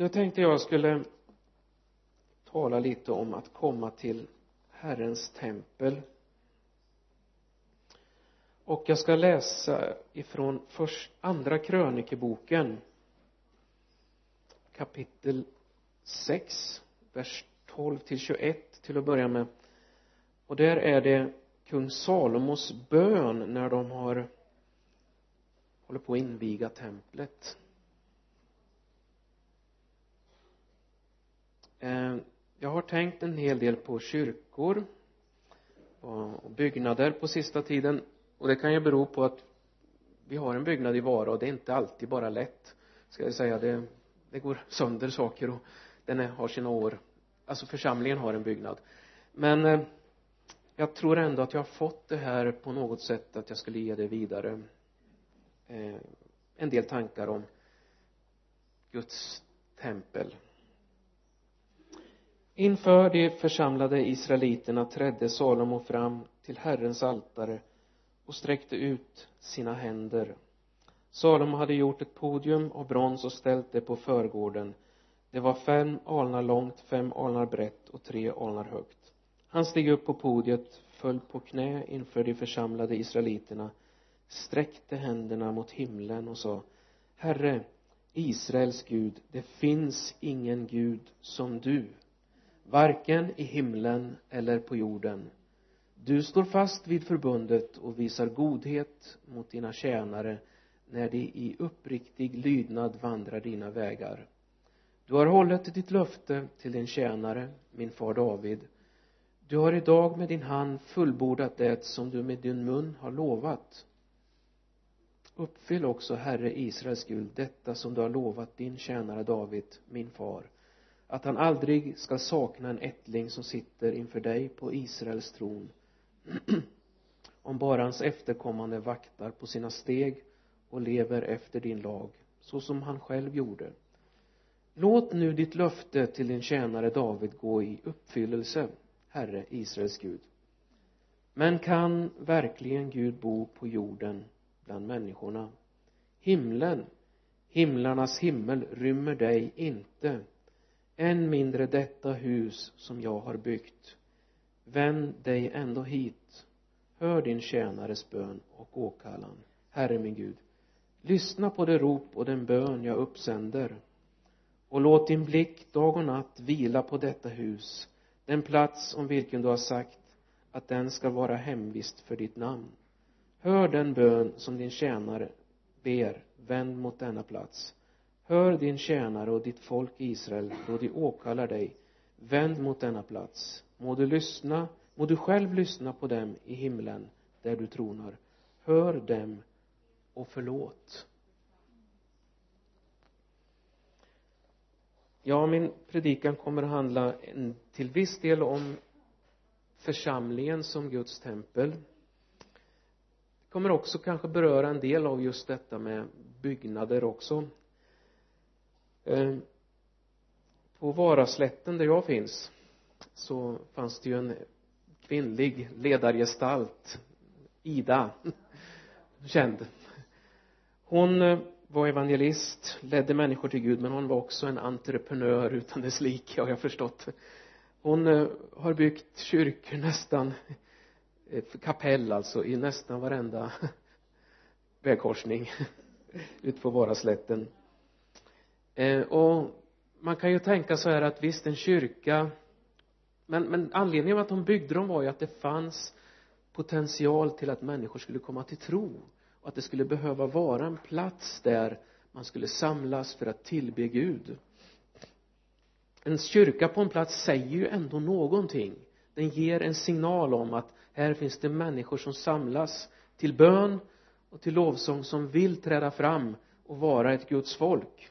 nu tänkte jag skulle tala lite om att komma till Herrens tempel. Och jag ska läsa ifrån först, andra krönikeboken kapitel 6 vers 12 till 21 till att börja med. Och där är det kung Salomos bön när de har håller på att inviga templet. Eh, jag har tänkt en hel del på kyrkor och byggnader på sista tiden. Och det kan ju bero på att vi har en byggnad i Vara och det är inte alltid bara lätt. Ska jag säga det det går sönder saker och den är, har sina år. Alltså församlingen har en byggnad. Men eh, jag tror ändå att jag har fått det här på något sätt att jag skulle ge det vidare. Eh, en del tankar om Guds tempel inför de församlade israeliterna trädde Salomo fram till Herrens altare och sträckte ut sina händer. Salomo hade gjort ett podium av brons och ställt det på förgården. Det var fem alnar långt, fem alnar brett och tre alnar högt. Han steg upp på podiet, föll på knä inför de församlade israeliterna sträckte händerna mot himlen och sa Herre, Israels Gud, det finns ingen Gud som du varken i himlen eller på jorden. Du står fast vid förbundet och visar godhet mot dina tjänare när de i uppriktig lydnad vandrar dina vägar. Du har hållit ditt löfte till din tjänare, min far David. Du har idag med din hand fullbordat det som du med din mun har lovat. Uppfyll också herre Israels Gud detta som du har lovat din tjänare David, min far att han aldrig ska sakna en ättling som sitter inför dig på Israels tron. Om bara hans efterkommande vaktar på sina steg och lever efter din lag så som han själv gjorde. Låt nu ditt löfte till din tjänare David gå i uppfyllelse Herre Israels Gud. Men kan verkligen Gud bo på jorden bland människorna? Himlen himlarnas himmel rymmer dig inte än mindre detta hus som jag har byggt. Vänd dig ändå hit. Hör din tjänares bön och åkallan. Herre min Gud lyssna på det rop och den bön jag uppsänder. Och låt din blick dag och natt vila på detta hus den plats om vilken du har sagt att den ska vara hemvist för ditt namn. Hör den bön som din tjänare ber. Vänd mot denna plats hör din tjänare och ditt folk Israel då de åkallar dig. Vänd mot denna plats. Må du lyssna må du själv lyssna på dem i himlen där du tronar. Hör dem och förlåt. Ja min predikan kommer att handla en, till viss del om församlingen som Guds tempel. Kommer också kanske beröra en del av just detta med byggnader också. Eh, på Varaslätten där jag finns så fanns det ju en kvinnlig ledargestalt Ida känd. Hon eh, var evangelist ledde människor till Gud men hon var också en entreprenör utan dess like har jag förstått. Hon eh, har byggt kyrkor nästan kapell alltså i nästan varenda vägkorsning ut på Varaslätten eh, och man kan ju tänka så här att visst en kyrka men, men anledningen till att de byggde dem var ju att det fanns potential till att människor skulle komma till tro. Och att det skulle behöva vara en plats där man skulle samlas för att tillbe Gud. En kyrka på en plats säger ju ändå någonting. Den ger en signal om att här finns det människor som samlas till bön och till lovsång som vill träda fram och vara ett Guds folk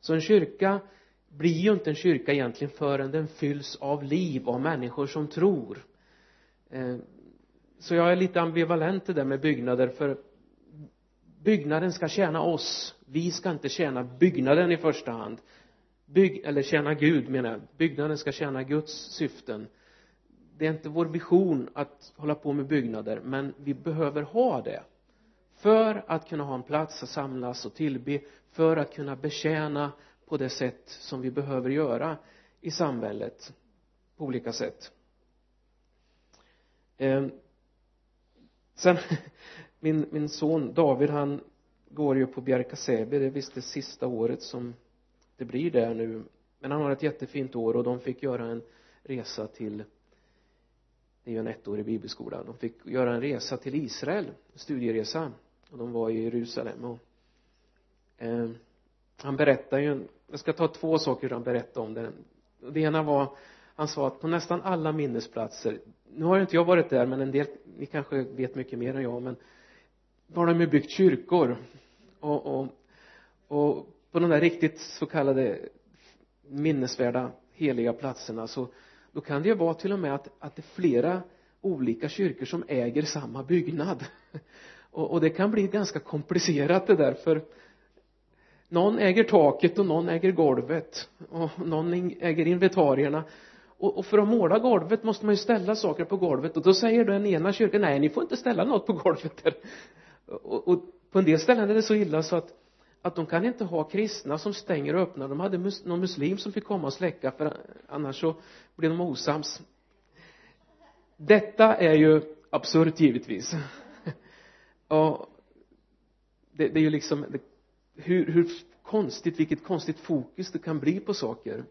så en kyrka blir ju inte en kyrka egentligen förrän den fylls av liv av människor som tror. Eh, så jag är lite ambivalent det där med byggnader för byggnaden ska tjäna oss. Vi ska inte tjäna byggnaden i första hand. Bygg, eller tjäna Gud menar jag. Byggnaden ska tjäna Guds syften. Det är inte vår vision att hålla på med byggnader men vi behöver ha det för att kunna ha en plats att samlas och tillbe för att kunna betjäna på det sätt som vi behöver göra i samhället på olika sätt. Eh, sen min, min son David han går ju på Bjärka-Säby det är visst det sista året som det blir där nu. Men han har ett jättefint år och de fick göra en resa till det är ju en ettårig bibelskola. De fick göra en resa till Israel en studieresa. Och de var i Jerusalem och eh, han berättar ju jag ska ta två saker han berättade om det. Det ena var han sa att på nästan alla minnesplatser nu har inte jag varit där men en del ni kanske vet mycket mer än jag men har de ju byggt kyrkor. Och, och, och på de där riktigt så kallade minnesvärda heliga platserna så då kan det ju vara till och med att, att det är flera olika kyrkor som äger samma byggnad. Och, och det kan bli ganska komplicerat det där för någon äger taket och någon äger golvet och någon äger inventarierna. Och, för att måla golvet måste man ju ställa saker på golvet och då säger den ena kyrkan nej ni får inte ställa något på golvet där. Och, och på en del ställen är det så illa så att att de kan inte ha kristna som stänger och öppnar. De hade mus någon muslim som fick komma och släcka för annars så blir de osams. Detta är ju absurt givetvis. Ja det, det är ju liksom det, hur, hur konstigt, vilket konstigt fokus det kan bli på saker.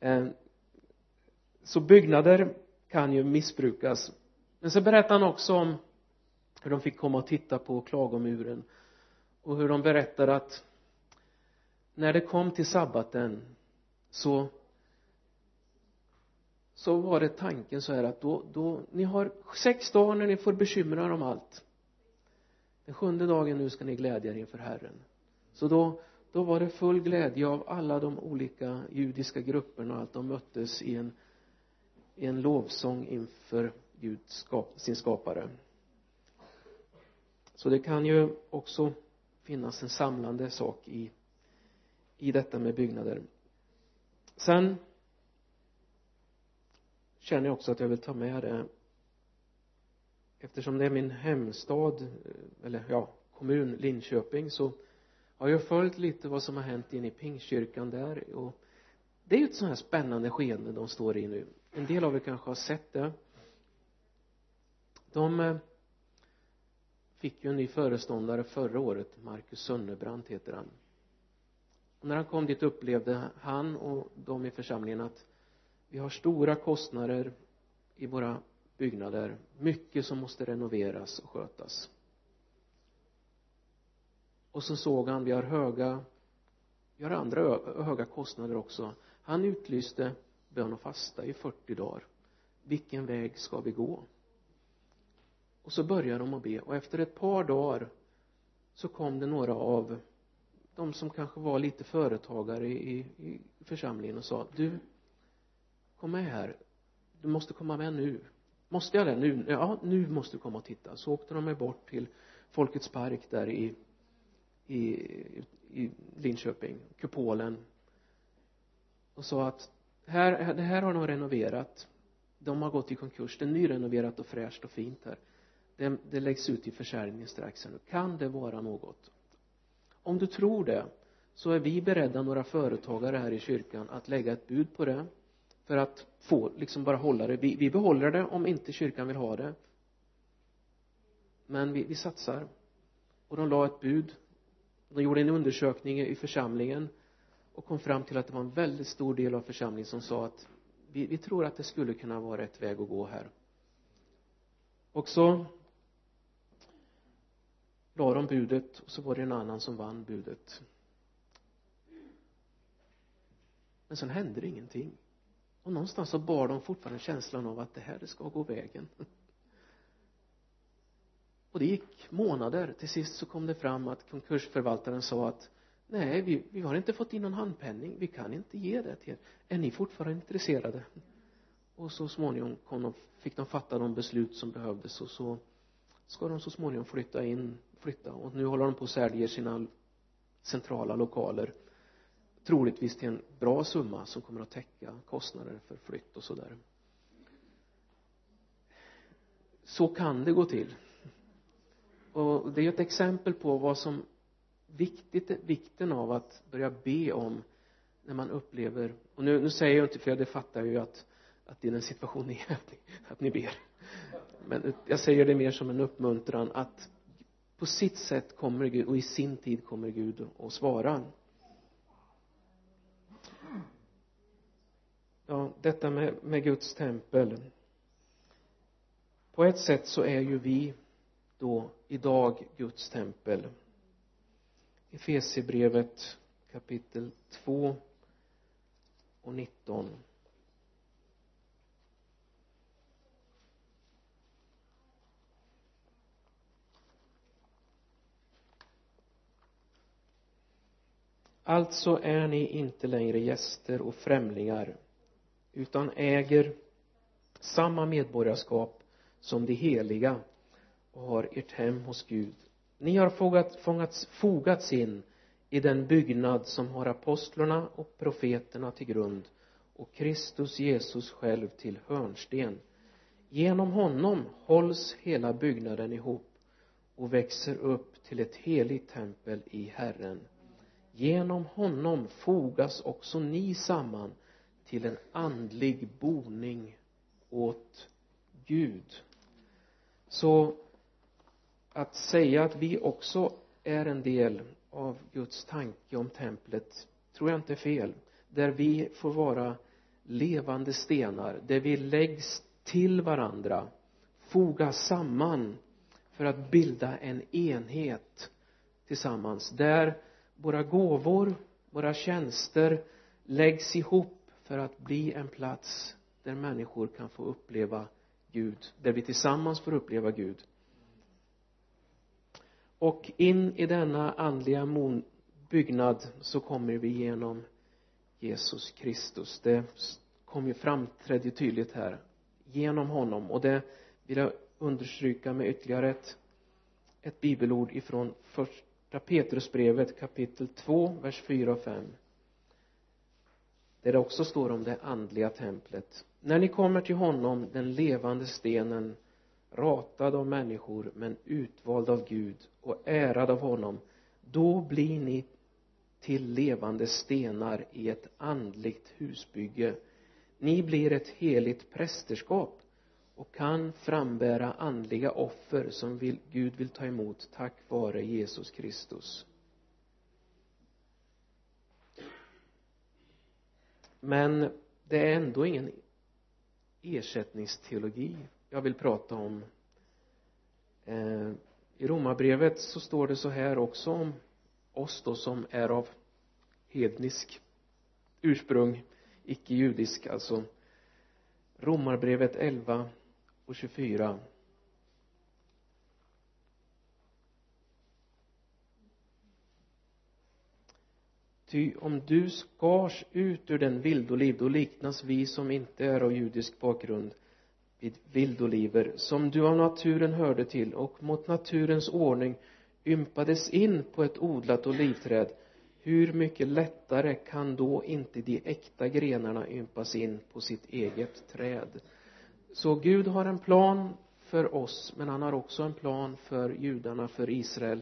Eh, så byggnader kan ju missbrukas. Men så berättar han också om hur de fick komma och titta på klagomuren och hur de berättar att när det kom till sabbaten så så var det tanken så här att då, då ni har sex dagar när ni får bekymra er om allt. Den sjunde dagen nu ska ni glädja er inför Herren så då då var det full glädje av alla de olika judiska grupperna och att de möttes i en i en lovsång inför Gud skap, sin skapare. Så det kan ju också finnas en samlande sak i i detta med byggnader. Sen känner jag också att jag vill ta med det eftersom det är min hemstad eh, eller ja kommun Linköping så har jag följt lite vad som har hänt inne i Pingstkyrkan där? Och det är ju ett sånt här spännande skeende de står i nu. En del av er kanske har sett det. De eh, fick ju en ny föreståndare förra året. Marcus Sönnebrant heter han. Och när han kom dit upplevde han och de i församlingen att vi har stora kostnader i våra byggnader. Mycket som måste renoveras och skötas och så såg han vi har höga vi har andra höga kostnader också. Han utlyste bön och fasta i 40 dagar. Vilken väg ska vi gå? Och så började de att be. Och efter ett par dagar så kom det några av de som kanske var lite företagare i, i församlingen och sa du kom med här. Du måste komma med nu. Måste jag det? Nu ja nu måste du komma och titta. Så åkte de med bort till Folkets park där i i, i Linköping kupolen och sa att här, det här har de renoverat. De har gått i konkurs. Det är nyrenoverat och fräscht och fint här. Det, det läggs ut i försäljning strax här nu. Kan det vara något? Om du tror det så är vi beredda några företagare här i kyrkan att lägga ett bud på det för att få liksom bara hålla det. Vi, vi behåller det om inte kyrkan vill ha det. Men vi, vi satsar. Och de la ett bud de gjorde en undersökning i församlingen och kom fram till att det var en väldigt stor del av församlingen som sa att vi, vi tror att det skulle kunna vara rätt väg att gå här. Och så la de budet och så var det en annan som vann budet. Men sen hände det ingenting. Och någonstans så bar de fortfarande känslan av att det här det ska gå vägen och det gick månader. Till sist så kom det fram att konkursförvaltaren sa att nej vi, vi har inte fått in någon handpenning. Vi kan inte ge det till er. Är ni fortfarande intresserade? Och så småningom kom de, fick de fatta de beslut som behövdes och så ska de så småningom flytta in flytta. Och nu håller de på att sälja sina centrala lokaler troligtvis till en bra summa som kommer att täcka kostnader för flytt och sådär. Så kan det gå till och det är ett exempel på vad som viktigt, vikten av att börja be om när man upplever och nu, nu säger jag inte för det fattar jag ju att att det är den situation är att ni, att ni ber men jag säger det mer som en uppmuntran att på sitt sätt kommer Gud och i sin tid kommer Gud och svarar. ja detta med, med Guds tempel på ett sätt så är ju vi då idag Guds tempel. Efesierbrevet kapitel 2 och 19 alltså är ni inte längre gäster och främlingar utan äger samma medborgarskap som de heliga och har ert hem hos Gud. Ni har fogat, fångats, fogats in i den byggnad som har apostlarna och profeterna till grund och Kristus Jesus själv till hörnsten. Genom honom hålls hela byggnaden ihop och växer upp till ett heligt tempel i Herren. Genom honom fogas också ni samman till en andlig boning åt Gud. Så att säga att vi också är en del av Guds tanke om templet tror jag inte är fel där vi får vara levande stenar där vi läggs till varandra fogas samman för att bilda en enhet tillsammans där våra gåvor våra tjänster läggs ihop för att bli en plats där människor kan få uppleva Gud där vi tillsammans får uppleva Gud och in i denna andliga byggnad så kommer vi genom Jesus Kristus. Det kom ju framträdde tydligt här genom honom. Och det vill jag understryka med ytterligare ett ett bibelord ifrån första Petrusbrevet kapitel 2 vers 4 och 5 där det också står om det andliga templet. När ni kommer till honom den levande stenen ratad av människor men utvald av Gud och ärad av honom då blir ni till levande stenar i ett andligt husbygge. Ni blir ett heligt prästerskap och kan frambära andliga offer som vill, Gud vill ta emot tack vare Jesus Kristus. Men det är ändå ingen ersättningsteologi jag vill prata om. Eh, i romarbrevet så står det så här också om oss då som är av hednisk ursprung icke judisk alltså. Romarbrevet 11 och 24 Ty om du skars ut ur den vildoliv, då liknas vi som inte är av judisk bakgrund vid vildoliver som du av naturen hörde till och mot naturens ordning ympades in på ett odlat olivträd. Hur mycket lättare kan då inte de äkta grenarna ympas in på sitt eget träd? Så Gud har en plan för oss men han har också en plan för judarna, för Israel.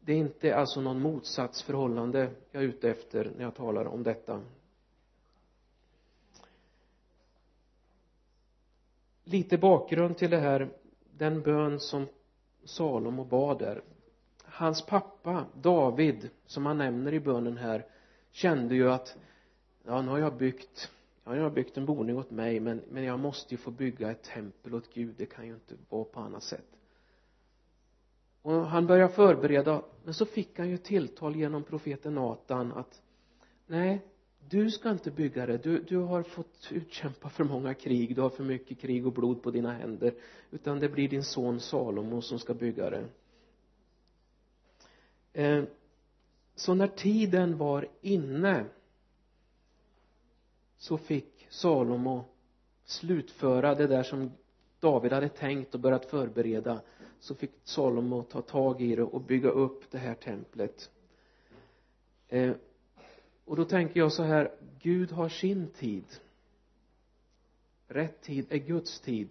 Det är inte alltså någon motsatsförhållande jag är ute efter när jag talar om detta. Lite bakgrund till det här den bön som Salomo bad där. Hans pappa David som han nämner i bönen här kände ju att ja nu har jag byggt ja nu har jag byggt en boning åt mig men, men jag måste ju få bygga ett tempel åt Gud. Det kan ju inte vara på annat sätt. Och han började förbereda men så fick han ju tilltal genom profeten Natan att nej du ska inte bygga det. Du, du har fått utkämpa för många krig. Du har för mycket krig och blod på dina händer. Utan det blir din son Salomo som ska bygga det. Eh, så när tiden var inne så fick Salomo slutföra det där som David hade tänkt och börjat förbereda. Så fick Salomo ta tag i det och bygga upp det här templet. Eh, och då tänker jag så här Gud har sin tid. Rätt tid är Guds tid.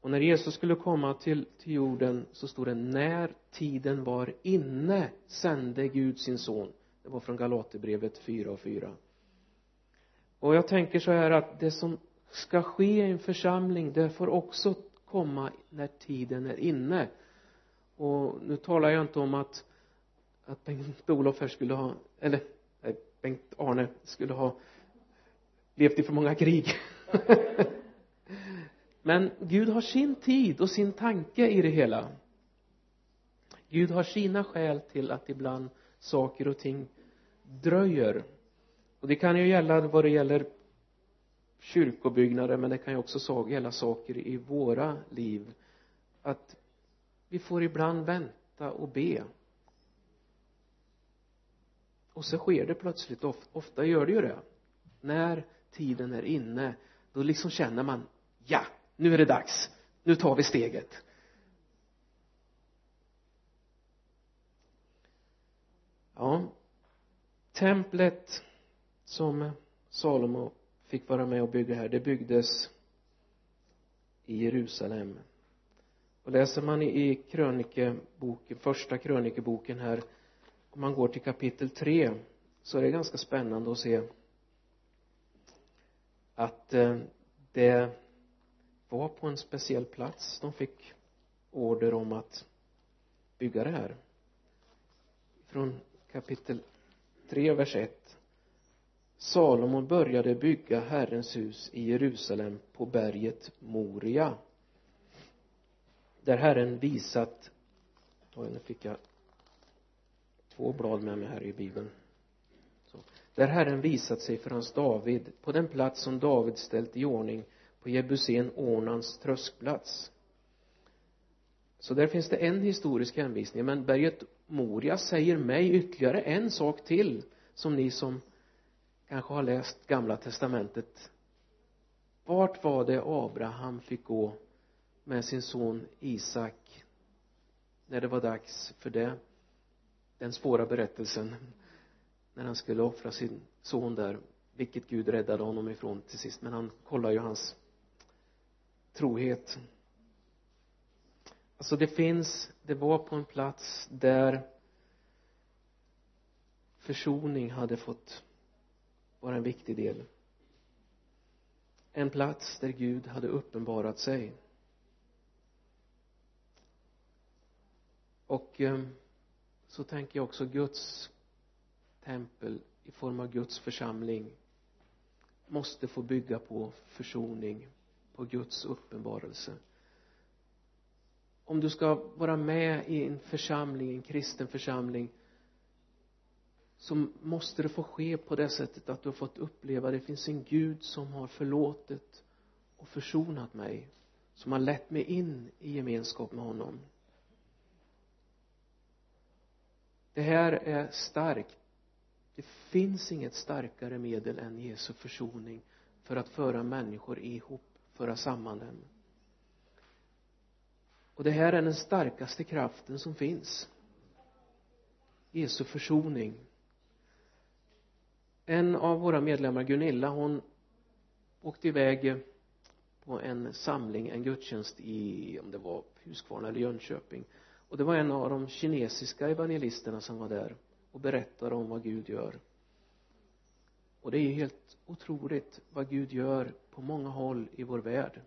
Och när Jesus skulle komma till, till jorden så stod det när tiden var inne sände Gud sin son. Det var från Galaterbrevet 4 och 4 och jag tänker så här att det som ska ske i en församling det får också komma när tiden är inne. Och nu talar jag inte om att att Bengt-Olof här skulle ha eller Bengt-Arne skulle ha levt i för många krig. Men Gud har sin tid och sin tanke i det hela. Gud har sina skäl till att ibland saker och ting dröjer. Och det kan ju gälla vad det gäller kyrkobyggnader men det kan ju också gälla saker i våra liv. Att vi får ibland vänta och be och så sker det plötsligt ofta gör det ju det. När tiden är inne då liksom känner man ja nu är det dags. Nu tar vi steget. Ja. Templet som Salomo fick vara med och bygga här det byggdes i Jerusalem. Och läser man i krönikeboken första krönikeboken här om man går till kapitel 3 så är det ganska spännande att se att eh, det var på en speciell plats de fick order om att bygga det här. Från kapitel 3 vers 1 Salomon började bygga Herrens hus i Jerusalem på berget Moria där Herren visat oj nu fick jag två blad med mig här i bibeln. Så. där Herren visat sig för hans David på den plats som David ställt i ordning på Jebusén Ornans tröskplats. Så där finns det en historisk hänvisning men berget Moria säger mig ytterligare en sak till som ni som kanske har läst gamla testamentet. Vart var det Abraham fick gå med sin son Isak när det var dags för det? Den svåra berättelsen när han skulle offra sin son där vilket Gud räddade honom ifrån till sist. Men han kollar ju hans trohet. Alltså det finns det var på en plats där försoning hade fått vara en viktig del. En plats där Gud hade uppenbarat sig. Och eh, så tänker jag också Guds tempel i form av Guds församling måste få bygga på försoning på Guds uppenbarelse. Om du ska vara med i en församling, en kristen församling så måste det få ske på det sättet att du har fått uppleva det finns en Gud som har förlåtit och försonat mig som har lett mig in i gemenskap med honom. Det här är starkt. Det finns inget starkare medel än Jesu försoning för att föra människor ihop, föra samman dem. Och det här är den starkaste kraften som finns. Jesu försoning. En av våra medlemmar Gunilla hon åkte iväg på en samling, en gudstjänst i, om det var Huskvarna eller Jönköping och det var en av de kinesiska evangelisterna som var där och berättade om vad Gud gör. Och det är helt otroligt vad Gud gör på många håll i vår värld.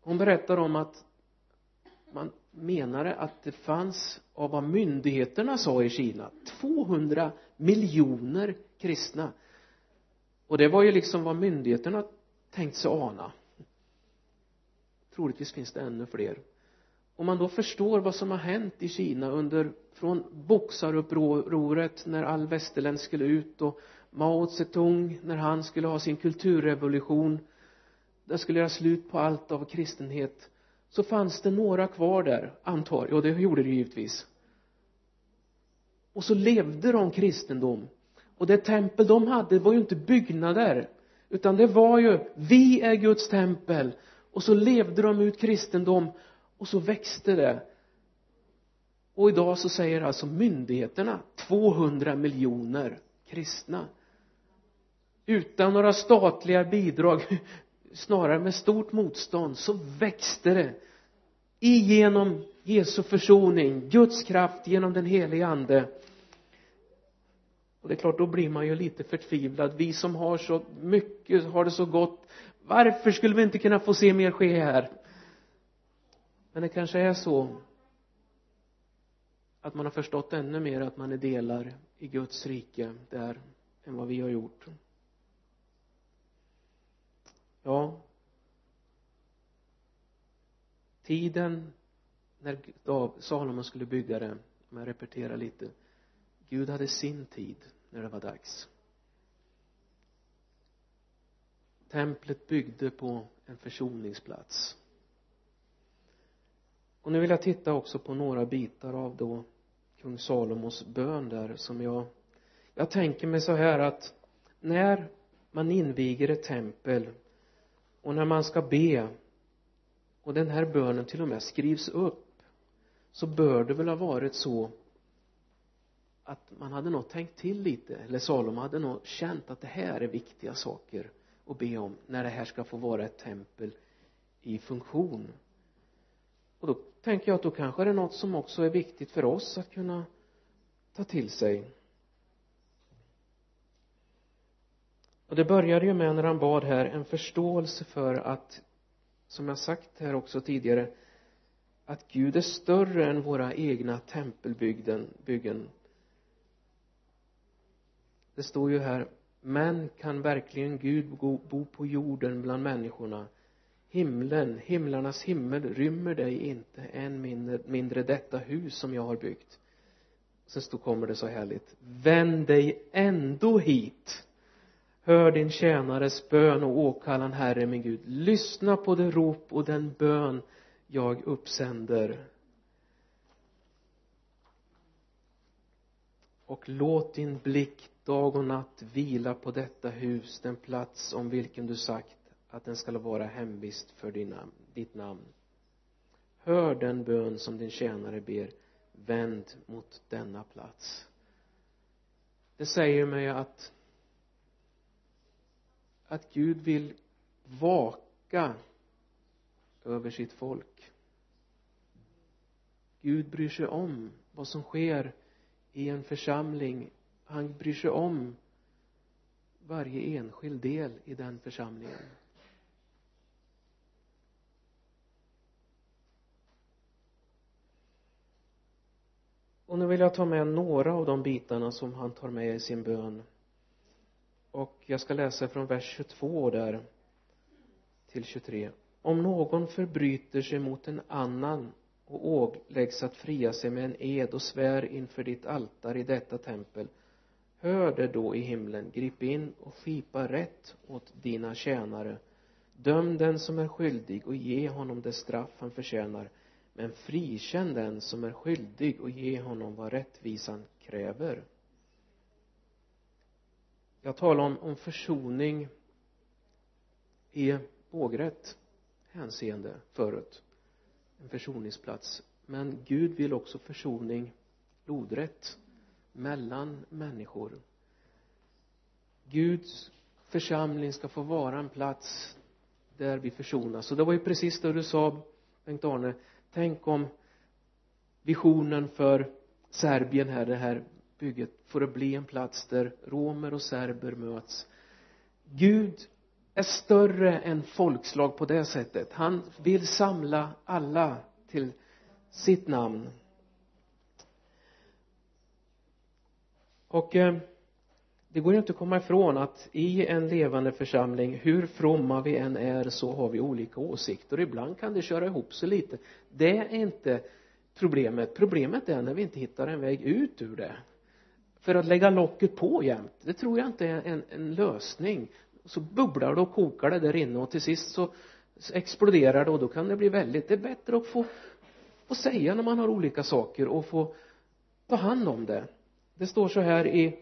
Hon berättar om att man menade att det fanns av vad myndigheterna sa i Kina 200 miljoner kristna. Och det var ju liksom vad myndigheterna tänkt sig ana. Troligtvis finns det ännu fler om man då förstår vad som har hänt i Kina under från boxarupproret när all västerländsk skulle ut och Mao Zedong när han skulle ha sin kulturrevolution där skulle göra slut på allt av kristenhet så fanns det några kvar där antar jag. Och det gjorde det givetvis. Och så levde de kristendom. Och det tempel de hade var ju inte byggnader utan det var ju vi är Guds tempel. Och så levde de ut kristendom och så växte det. Och idag så säger alltså myndigheterna 200 miljoner kristna. Utan några statliga bidrag snarare med stort motstånd så växte det. Igenom Jesu försoning Guds kraft genom den helige ande. Och det är klart då blir man ju lite förtvivlad. Vi som har så mycket har det så gott varför skulle vi inte kunna få se mer ske här? Men det kanske är så att man har förstått ännu mer att man är delar i Guds rike där än vad vi har gjort. Ja. Tiden när Salomo skulle bygga det om jag repeterar lite Gud hade sin tid när det var dags. Templet byggde på en försoningsplats och nu vill jag titta också på några bitar av då kung Salomos bön där som jag jag tänker mig så här att när man inviger ett tempel och när man ska be och den här bönen till och med skrivs upp så bör det väl ha varit så att man hade nog tänkt till lite eller Salomo hade nog känt att det här är viktiga saker att be om när det här ska få vara ett tempel i funktion och då tänker jag att då kanske det är något som också är viktigt för oss att kunna ta till sig. Och det började ju med när han bad här en förståelse för att som jag sagt här också tidigare att Gud är större än våra egna tempelbyggen byggen. Det står ju här men kan verkligen Gud bo på jorden bland människorna himlen, himlarnas himmel rymmer dig inte än mindre, mindre detta hus som jag har byggt. Sen så kommer det så härligt. Vänd dig ändå hit. Hör din tjänares bön och åkallan herre min Gud. Lyssna på det rop och den bön jag uppsänder. Och låt din blick dag och natt vila på detta hus den plats om vilken du sagt att den skall vara hemvist för din namn, ditt namn. Hör den bön som din tjänare ber. Vänd mot denna plats. Det säger mig att att Gud vill vaka över sitt folk. Gud bryr sig om vad som sker i en församling. Han bryr sig om varje enskild del i den församlingen. Och nu vill jag ta med några av de bitarna som han tar med i sin bön. Och jag ska läsa från vers 22 där till 23 om någon förbryter sig mot en annan och åläggs att fria sig med en ed och svär inför ditt altare i detta tempel hör det då i himlen. Grip in och skipa rätt åt dina tjänare. Döm den som är skyldig och ge honom det straff han förtjänar men frikänn den som är skyldig och ge honom vad rättvisan kräver. Jag talade om, om försoning i vågrätt hänseende förut. En försoningsplats. Men Gud vill också försoning lodrätt mellan människor. Guds församling ska få vara en plats där vi försonas. Och det var ju precis det du sa Bengt-Arne tänk om visionen för Serbien här det här bygget får det bli en plats där romer och serber möts. Gud är större än folkslag på det sättet. Han vill samla alla till sitt namn. Och eh, det går ju inte att komma ifrån att i en levande församling hur fromma vi än är så har vi olika åsikter. Och ibland kan det köra ihop sig lite. Det är inte problemet. Problemet är när vi inte hittar en väg ut ur det. För att lägga locket på jämt det tror jag inte är en, en lösning. Så bubblar det och kokar det där inne och till sist så exploderar det och då kan det bli väldigt det är bättre att få få säga när man har olika saker och få ta hand om det. Det står så här i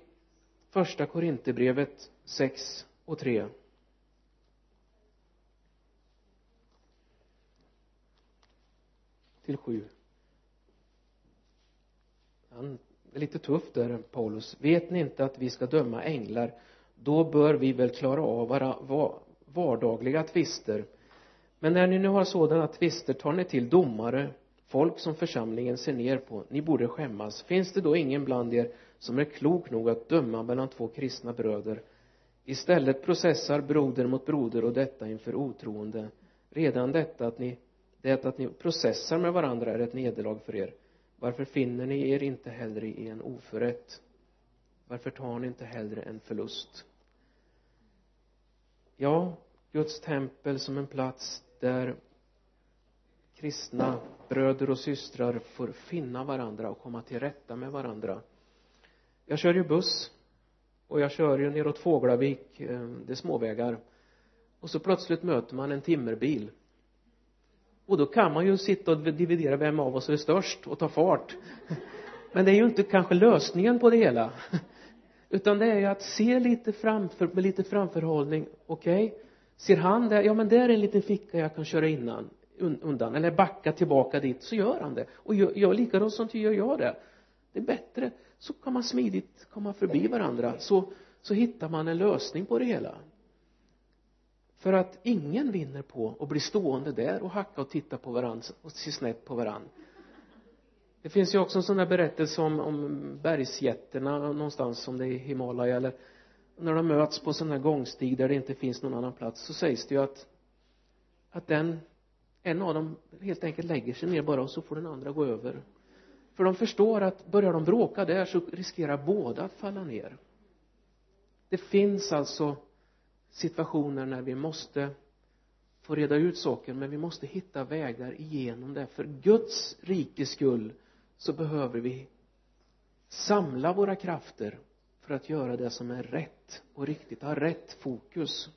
första Korinthierbrevet 6 och 3 till 7 han är lite tuff där Paulus. Vet ni inte att vi ska döma änglar? Då bör vi väl klara av våra vardagliga tvister. Men när ni nu har sådana tvister tar ni till domare folk som församlingen ser ner på. Ni borde skämmas. Finns det då ingen bland er som är klok nog att döma mellan två kristna bröder? Istället processar broder mot broder och detta inför otroende. Redan detta att ni det att ni processar med varandra är ett nederlag för er. Varför finner ni er inte hellre i en oförrätt? Varför tar ni inte hellre en förlust? Ja Guds tempel som en plats där kristna bröder och systrar får finna varandra och komma till rätta med varandra. Jag kör ju buss och jag kör ju neråt Fåglavik eh, det är småvägar. Och så plötsligt möter man en timmerbil. Och då kan man ju sitta och dividera vem av oss är störst och ta fart. Men det är ju inte kanske lösningen på det hela. Utan det är ju att se lite framför med lite framförhållning. Okej okay. ser han det? Ja men där är en liten ficka jag kan köra innan undan eller backa tillbaka dit så gör han det. Och gör, gör likadant som gör jag det. Det är bättre. Så kan man smidigt komma förbi varandra. Så så hittar man en lösning på det hela. För att ingen vinner på att bli stående där och hacka och titta på varandra och se snett på varandra det finns ju också en sån där berättelse om, om bergsjätterna någonstans om det är i Himalaya eller när de möts på sån här gångstig där det inte finns någon annan plats så sägs det ju att att den en av dem helt enkelt lägger sig ner bara och så får den andra gå över. För de förstår att börjar de bråka där så riskerar båda att falla ner. Det finns alltså situationer när vi måste få reda ut saker men vi måste hitta vägar igenom det. För Guds rikes skull så behöver vi samla våra krafter för att göra det som är rätt och riktigt, ha rätt fokus.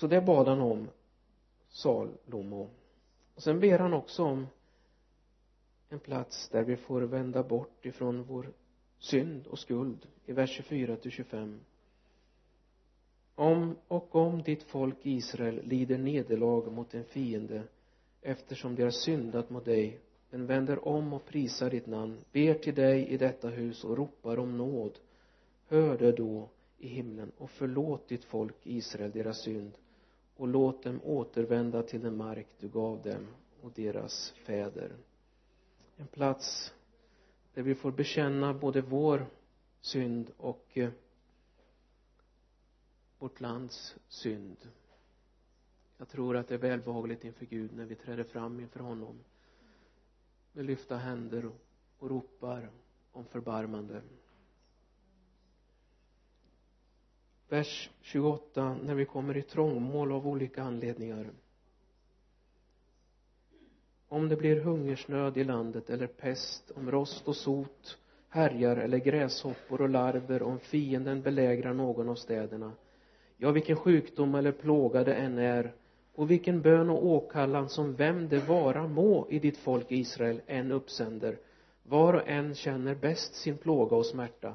Så det bad han om Salomo och sen ber han också om en plats där vi får vända bort ifrån vår synd och skuld i vers 24 till 25 om och om ditt folk Israel lider nederlag mot en fiende eftersom de har syndat mot dig men vänder om och prisar ditt namn ber till dig i detta hus och ropar om nåd hör det då i himlen och förlåt ditt folk Israel deras synd och låt dem återvända till den mark du gav dem och deras fäder. En plats där vi får bekänna både vår synd och eh, vårt lands synd. Jag tror att det är välbehagligt inför Gud när vi träder fram inför honom. Med lyfta händer och ropar om förbarmande. Vers 28 när vi kommer i trångmål av olika anledningar. Om det blir hungersnöd i landet eller pest om rost och sot härjar eller gräshoppor och larver om fienden belägrar någon av städerna ja vilken sjukdom eller plåga det än är och vilken bön och åkallan som vem det vara må i ditt folk Israel än uppsänder var och en känner bäst sin plåga och smärta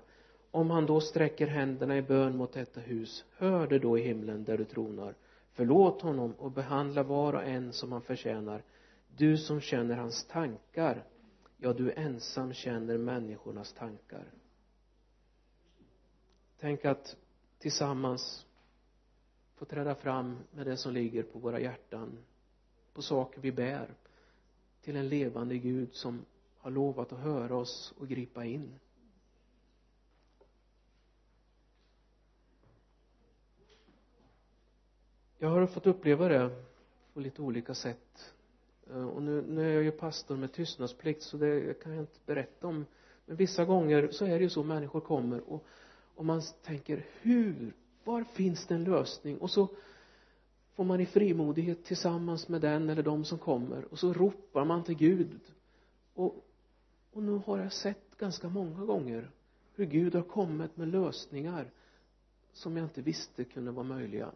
om han då sträcker händerna i bön mot detta hus hör det då i himlen där du tronar. Förlåt honom och behandla var och en som han förtjänar. Du som känner hans tankar ja du ensam känner människornas tankar. Tänk att tillsammans få träda fram med det som ligger på våra hjärtan på saker vi bär till en levande Gud som har lovat att höra oss och gripa in. Jag har fått uppleva det på lite olika sätt. Eh, och nu, nu är jag ju pastor med tystnadsplikt så det kan jag inte berätta om. Men vissa gånger så är det ju så människor kommer och, och man tänker hur? Var finns det en lösning? Och så får man i frimodighet tillsammans med den eller de som kommer och så ropar man till Gud. Och, och nu har jag sett ganska många gånger hur Gud har kommit med lösningar som jag inte visste kunde vara möjliga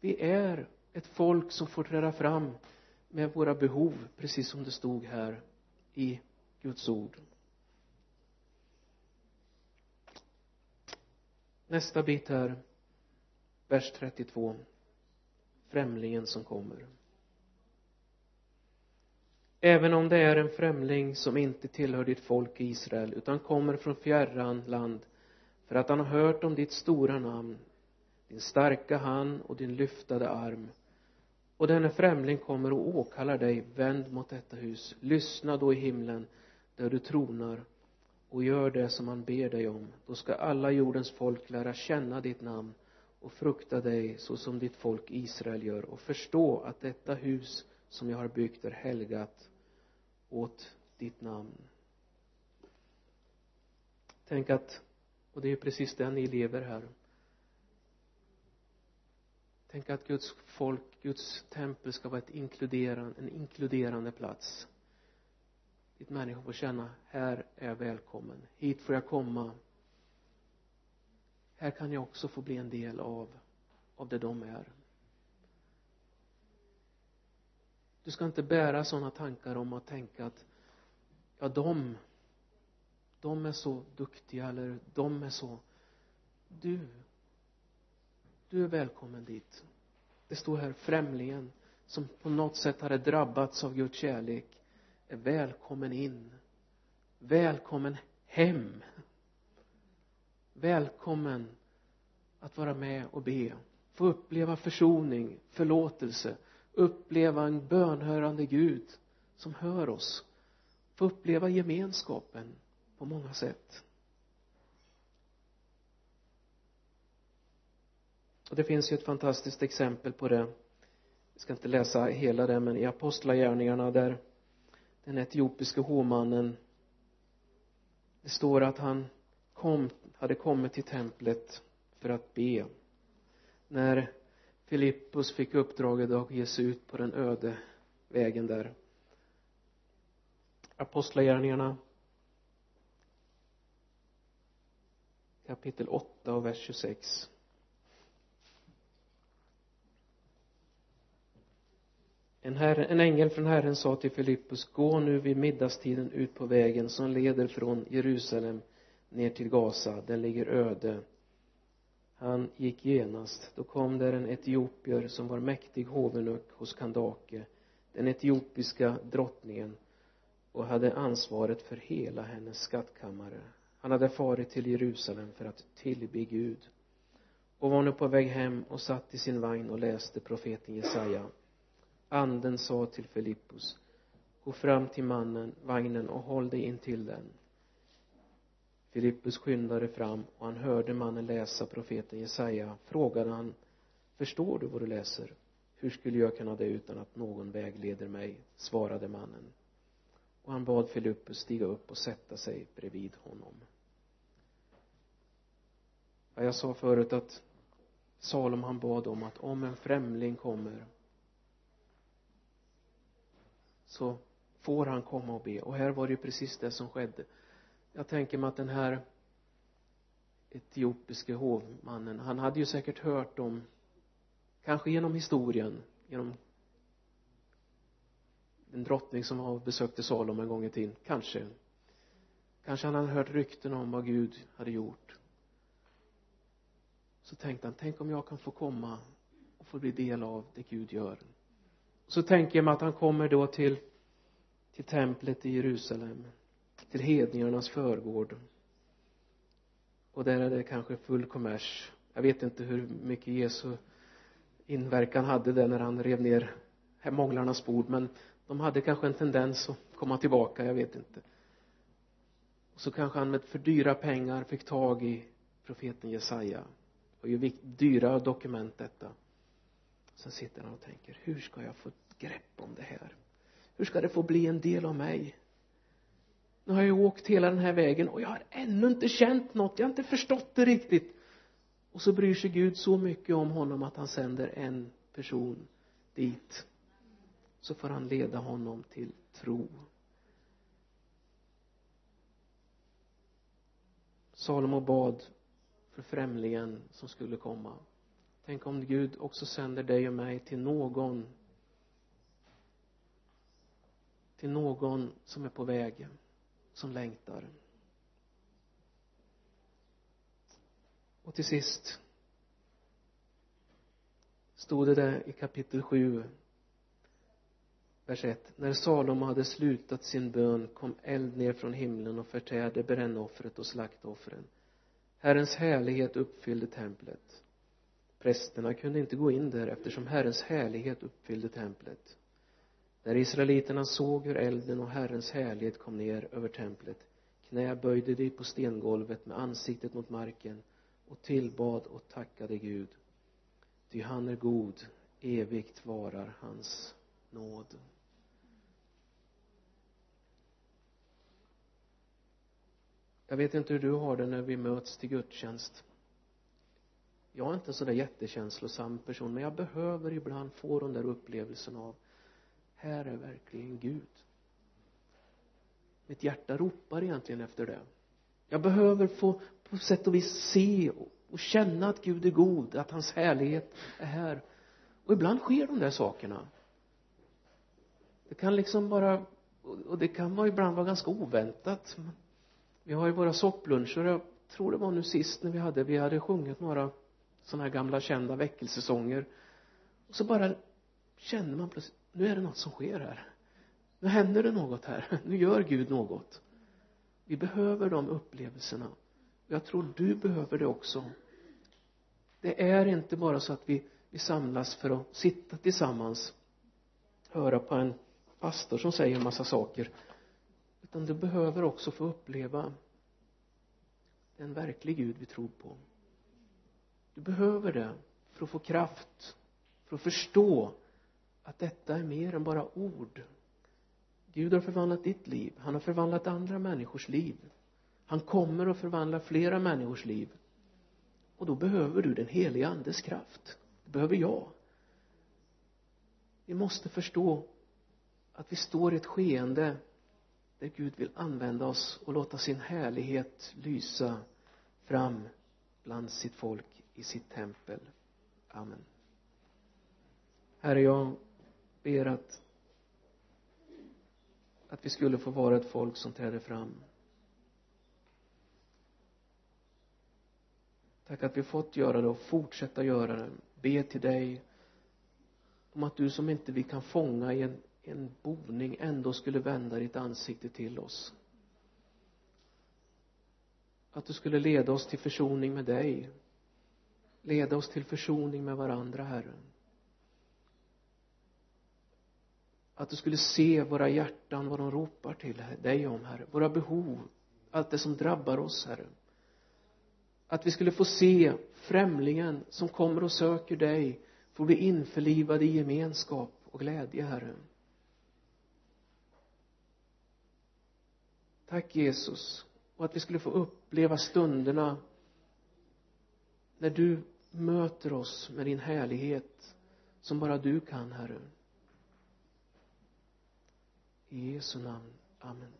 vi är ett folk som får träda fram med våra behov precis som det stod här i Guds ord. Nästa bit här vers 32 främlingen som kommer. Även om det är en främling som inte tillhör ditt folk Israel utan kommer från fjärran land för att han har hört om ditt stora namn din starka hand och din lyftade arm. Och denne främling kommer och åkallar dig vänd mot detta hus. Lyssna då i himlen där du tronar och gör det som han ber dig om. Då ska alla jordens folk lära känna ditt namn och frukta dig så som ditt folk Israel gör. Och förstå att detta hus som jag har byggt är helgat åt ditt namn. Tänk att och det är precis den ni lever här tänk att Guds folk, Guds tempel ska vara ett inkluderande, en inkluderande plats. Dit människor får känna här är jag välkommen. Hit får jag komma. Här kan jag också få bli en del av av det de är. Du ska inte bära sådana tankar om att tänka att ja de de är så duktiga eller de är så du du är välkommen dit. Det står här främlingen som på något sätt hade drabbats av Guds kärlek är välkommen in. Välkommen hem. Välkommen att vara med och be. Få uppleva försoning förlåtelse. Uppleva en bönhörande Gud som hör oss. Få uppleva gemenskapen på många sätt. Och det finns ju ett fantastiskt exempel på det. Jag ska inte läsa hela det men i apostlagärningarna där den etiopiske hovmannen det står att han kom, hade kommit till templet för att be. När Filippus fick uppdraget att ge sig ut på den öde vägen där. Apostlagärningarna kapitel 8 och vers 26 en, herre, en ängel från Herren sa till Filippus gå nu vid middagstiden ut på vägen som leder från Jerusalem ner till Gaza. Den ligger öde. Han gick genast. Då kom där en etiopier som var mäktig hovenuck hos Kandake den etiopiska drottningen och hade ansvaret för hela hennes skattkammare. Han hade farit till Jerusalem för att tillbe Gud. Och var nu på väg hem och satt i sin vagn och läste profeten Jesaja anden sa till Filippus gå fram till mannen, vagnen och håll dig intill den. Filippus skyndade fram och han hörde mannen läsa profeten Jesaja. Frågade han förstår du vad du läser? Hur skulle jag kunna det utan att någon vägleder mig? Svarade mannen. Och han bad Filippus stiga upp och sätta sig bredvid honom. Ja, jag sa förut att Salom han bad om att om en främling kommer så får han komma och be. Och här var det ju precis det som skedde. Jag tänker mig att den här etiopiske hovmannen han hade ju säkert hört om kanske genom historien genom en drottning som har besökte Salom en gång i tiden kanske. Kanske han hade hört rykten om vad Gud hade gjort. Så tänkte han tänk om jag kan få komma och få bli del av det Gud gör så tänker jag mig att han kommer då till till templet i Jerusalem till hedningarnas förgård. Och där är det kanske full kommers. Jag vet inte hur mycket Jesu inverkan hade det när han rev ner månglarnas bord men de hade kanske en tendens att komma tillbaka jag vet inte. Och så kanske han med för dyra pengar fick tag i profeten Jesaja och ju dyra dokument detta sen sitter han och tänker hur ska jag få ett grepp om det här? Hur ska det få bli en del av mig? Nu har jag åkt hela den här vägen och jag har ännu inte känt något. Jag har inte förstått det riktigt. Och så bryr sig Gud så mycket om honom att han sänder en person dit. Så får han leda honom till tro. Salomo bad för främlingen som skulle komma tänk om Gud också sänder dig och mig till någon till någon som är på väg som längtar. Och till sist stod det där i kapitel 7 vers 1 när Salomo hade slutat sin bön kom eld ner från himlen och förtärde brännoffret och slaktoffren Herrens härlighet uppfyllde templet prästerna kunde inte gå in där eftersom Herrens härlighet uppfyllde templet. När israeliterna såg hur elden och Herrens härlighet kom ner över templet knäböjde de på stengolvet med ansiktet mot marken och tillbad och tackade Gud. Ty han är god evigt varar hans nåd. Jag vet inte hur du har det när vi möts till gudstjänst jag är inte en sådär jättekänslosam person men jag behöver ibland få den där upplevelsen av här är verkligen Gud. Mitt hjärta ropar egentligen efter det. Jag behöver få på sätt och vis se och känna att Gud är god att hans härlighet är här. Och ibland sker de där sakerna. Det kan liksom bara och det kan vara ibland vara ganska oväntat. Vi har ju våra soppluncher. Jag tror det var nu sist när vi hade vi hade sjungit några sådana här gamla kända väckelsesånger. Och så bara känner man plötsligt nu är det något som sker här. Nu händer det något här. Nu gör Gud något. Vi behöver de upplevelserna. Jag tror du behöver det också. Det är inte bara så att vi, vi samlas för att sitta tillsammans höra på en pastor som säger en massa saker. Utan du behöver också få uppleva en verklig Gud vi tror på du behöver det för att få kraft för att förstå att detta är mer än bara ord. Gud har förvandlat ditt liv. Han har förvandlat andra människors liv. Han kommer att förvandla flera människors liv. Och då behöver du den heliga andes kraft. Det behöver jag. Vi måste förstå att vi står i ett skeende där Gud vill använda oss och låta sin härlighet lysa fram bland sitt folk i sitt tempel. Amen. Herre jag ber att att vi skulle få vara ett folk som träder fram. Tack att vi fått göra det och fortsätta göra det. Be till dig om att du som inte vi kan fånga i en, en boning ändå skulle vända ditt ansikte till oss att du skulle leda oss till försoning med dig. Leda oss till försoning med varandra herre. Att du skulle se våra hjärtan vad de ropar till dig om herre. Våra behov allt det som drabbar oss herre. Att vi skulle få se främlingen som kommer och söker dig få bli införlivad i gemenskap och glädje herre. Tack Jesus och att vi skulle få uppleva stunderna när du möter oss med din härlighet som bara du kan herre. I Jesu namn, amen.